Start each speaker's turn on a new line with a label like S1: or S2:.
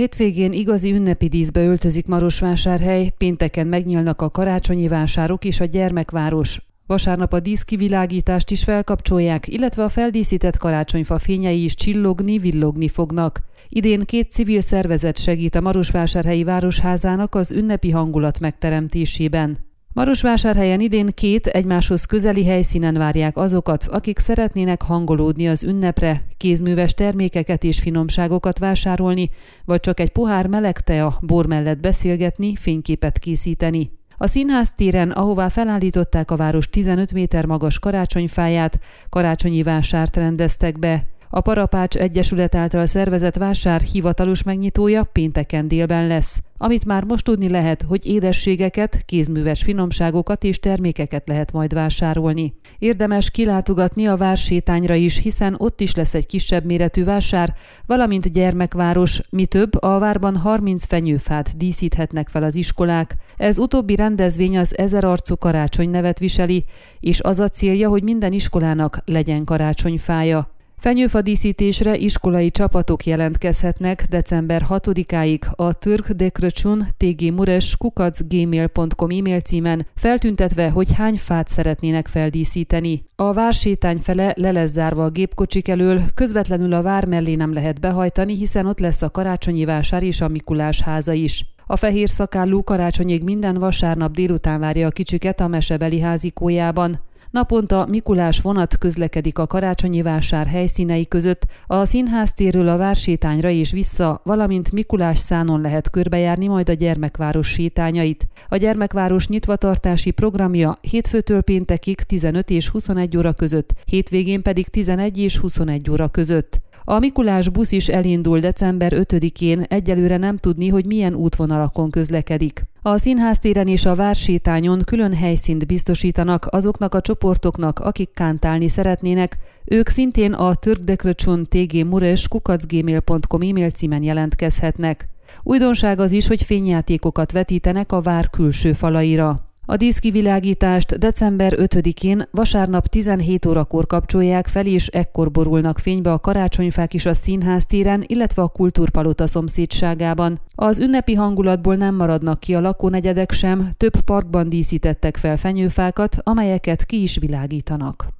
S1: Hétvégén igazi ünnepi díszbe öltözik Marosvásárhely, pénteken megnyílnak a karácsonyi vásárok és a gyermekváros. Vasárnap a díszkivilágítást is felkapcsolják, illetve a feldíszített karácsonyfa fényei is csillogni, villogni fognak. Idén két civil szervezet segít a Marosvásárhelyi Városházának az ünnepi hangulat megteremtésében. Marosvásárhelyen idén két egymáshoz közeli helyszínen várják azokat, akik szeretnének hangolódni az ünnepre, kézműves termékeket és finomságokat vásárolni, vagy csak egy pohár meleg tea bor mellett beszélgetni, fényképet készíteni. A színház téren, ahová felállították a város 15 méter magas karácsonyfáját, karácsonyi vásárt rendeztek be. A Parapács Egyesület által szervezett vásár hivatalos megnyitója pénteken délben lesz. Amit már most tudni lehet, hogy édességeket, kézműves finomságokat és termékeket lehet majd vásárolni. Érdemes kilátogatni a vársétányra is, hiszen ott is lesz egy kisebb méretű vásár, valamint gyermekváros, mi több, a várban 30 fenyőfát díszíthetnek fel az iskolák. Ez utóbbi rendezvény az ezer arcú karácsony nevet viseli, és az a célja, hogy minden iskolának legyen karácsonyfája. Fenyőfadíszítésre iskolai csapatok jelentkezhetnek december 6-áig a Türk Mures kukacgmail.com e-mail címen, feltüntetve, hogy hány fát szeretnének feldíszíteni. A vársétány fele le lesz zárva a gépkocsik elől, közvetlenül a vár mellé nem lehet behajtani, hiszen ott lesz a karácsonyi vásár és a Mikulás háza is. A fehér szakállú karácsonyig minden vasárnap délután várja a kicsiket a mesebeli házikójában. Naponta Mikulás vonat közlekedik a karácsonyi vásár helyszínei között, a színház térről a vársétányra és vissza, valamint Mikulás szánon lehet körbejárni majd a gyermekváros sétányait. A gyermekváros nyitvatartási programja hétfőtől péntekig 15 és 21 óra között, hétvégén pedig 11 és 21 óra között. A Mikulás busz is elindul december 5-én, egyelőre nem tudni, hogy milyen útvonalakon közlekedik. A színháztéren és a vársétányon külön helyszínt biztosítanak azoknak a csoportoknak, akik kántálni szeretnének. Ők szintén a Türkdekröcsun tg mures kukacgmail.com e-mail címen jelentkezhetnek. Újdonság az is, hogy fényjátékokat vetítenek a vár külső falaira. A díszkivilágítást december 5-én vasárnap 17 órakor kapcsolják fel, és ekkor borulnak fénybe a karácsonyfák is a színház téren, illetve a kultúrpalota szomszédságában. Az ünnepi hangulatból nem maradnak ki a lakónegyedek sem, több parkban díszítettek fel fenyőfákat, amelyeket ki is világítanak.